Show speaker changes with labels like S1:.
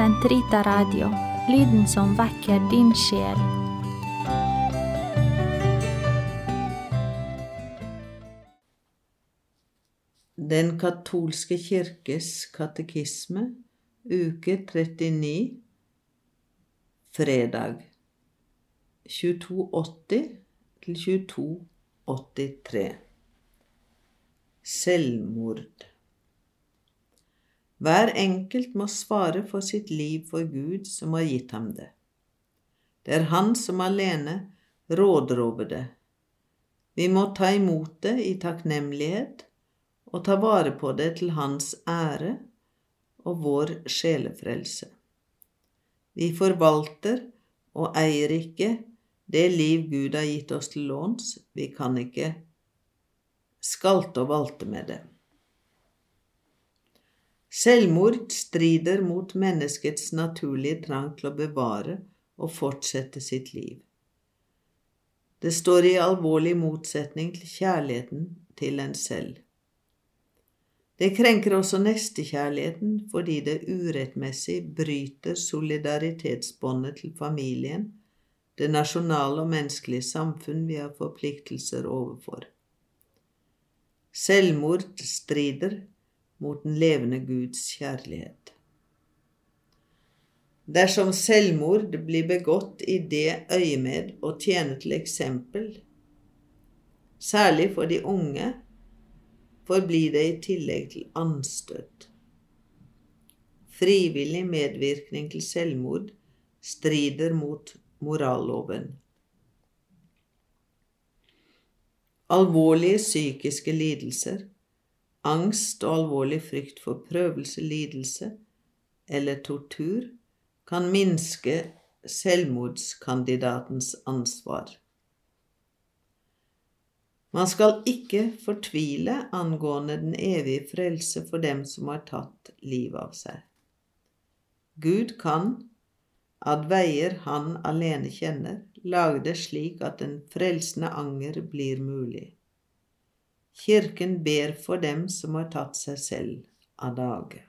S1: Sentrita Radio, lyden som vekker din sjel.
S2: Den katolske kirkes katekisme, uke 39, fredag 2280 til 2283. Selvmord. Hver enkelt må svare for sitt liv for Gud som har gitt ham det. Det er Han som alene råder over det. Vi må ta imot det i takknemlighet og ta vare på det til Hans ære og vår sjelefrelse. Vi forvalter og eier ikke det liv Gud har gitt oss til låns, vi kan ikke skalte og valte med det. Selvmord strider mot menneskets naturlige trang til å bevare og fortsette sitt liv. Det står i alvorlig motsetning til kjærligheten til en selv. Det krenker også nestekjærligheten fordi det urettmessig bryter solidaritetsbåndet til familien, det nasjonale og menneskelige samfunn vi har forpliktelser overfor. Selvmord strider mot den levende Guds kjærlighet. Dersom selvmord blir begått i det øyemed å tjene til eksempel, særlig for de unge, forblir det i tillegg til anstøt. Frivillig medvirkning til selvmord strider mot moralloven. Alvorlige psykiske lidelser, angst og alvorlig frykt for prøvelse, lidelse eller tortur kan minske selvmordskandidatens ansvar. Man skal ikke fortvile angående den evige frelse for dem som har tatt livet av seg. Gud kan, ad veier han alene kjenner, lage det slik at en frelsende anger blir mulig. Kirken ber for dem som har tatt seg selv av dage.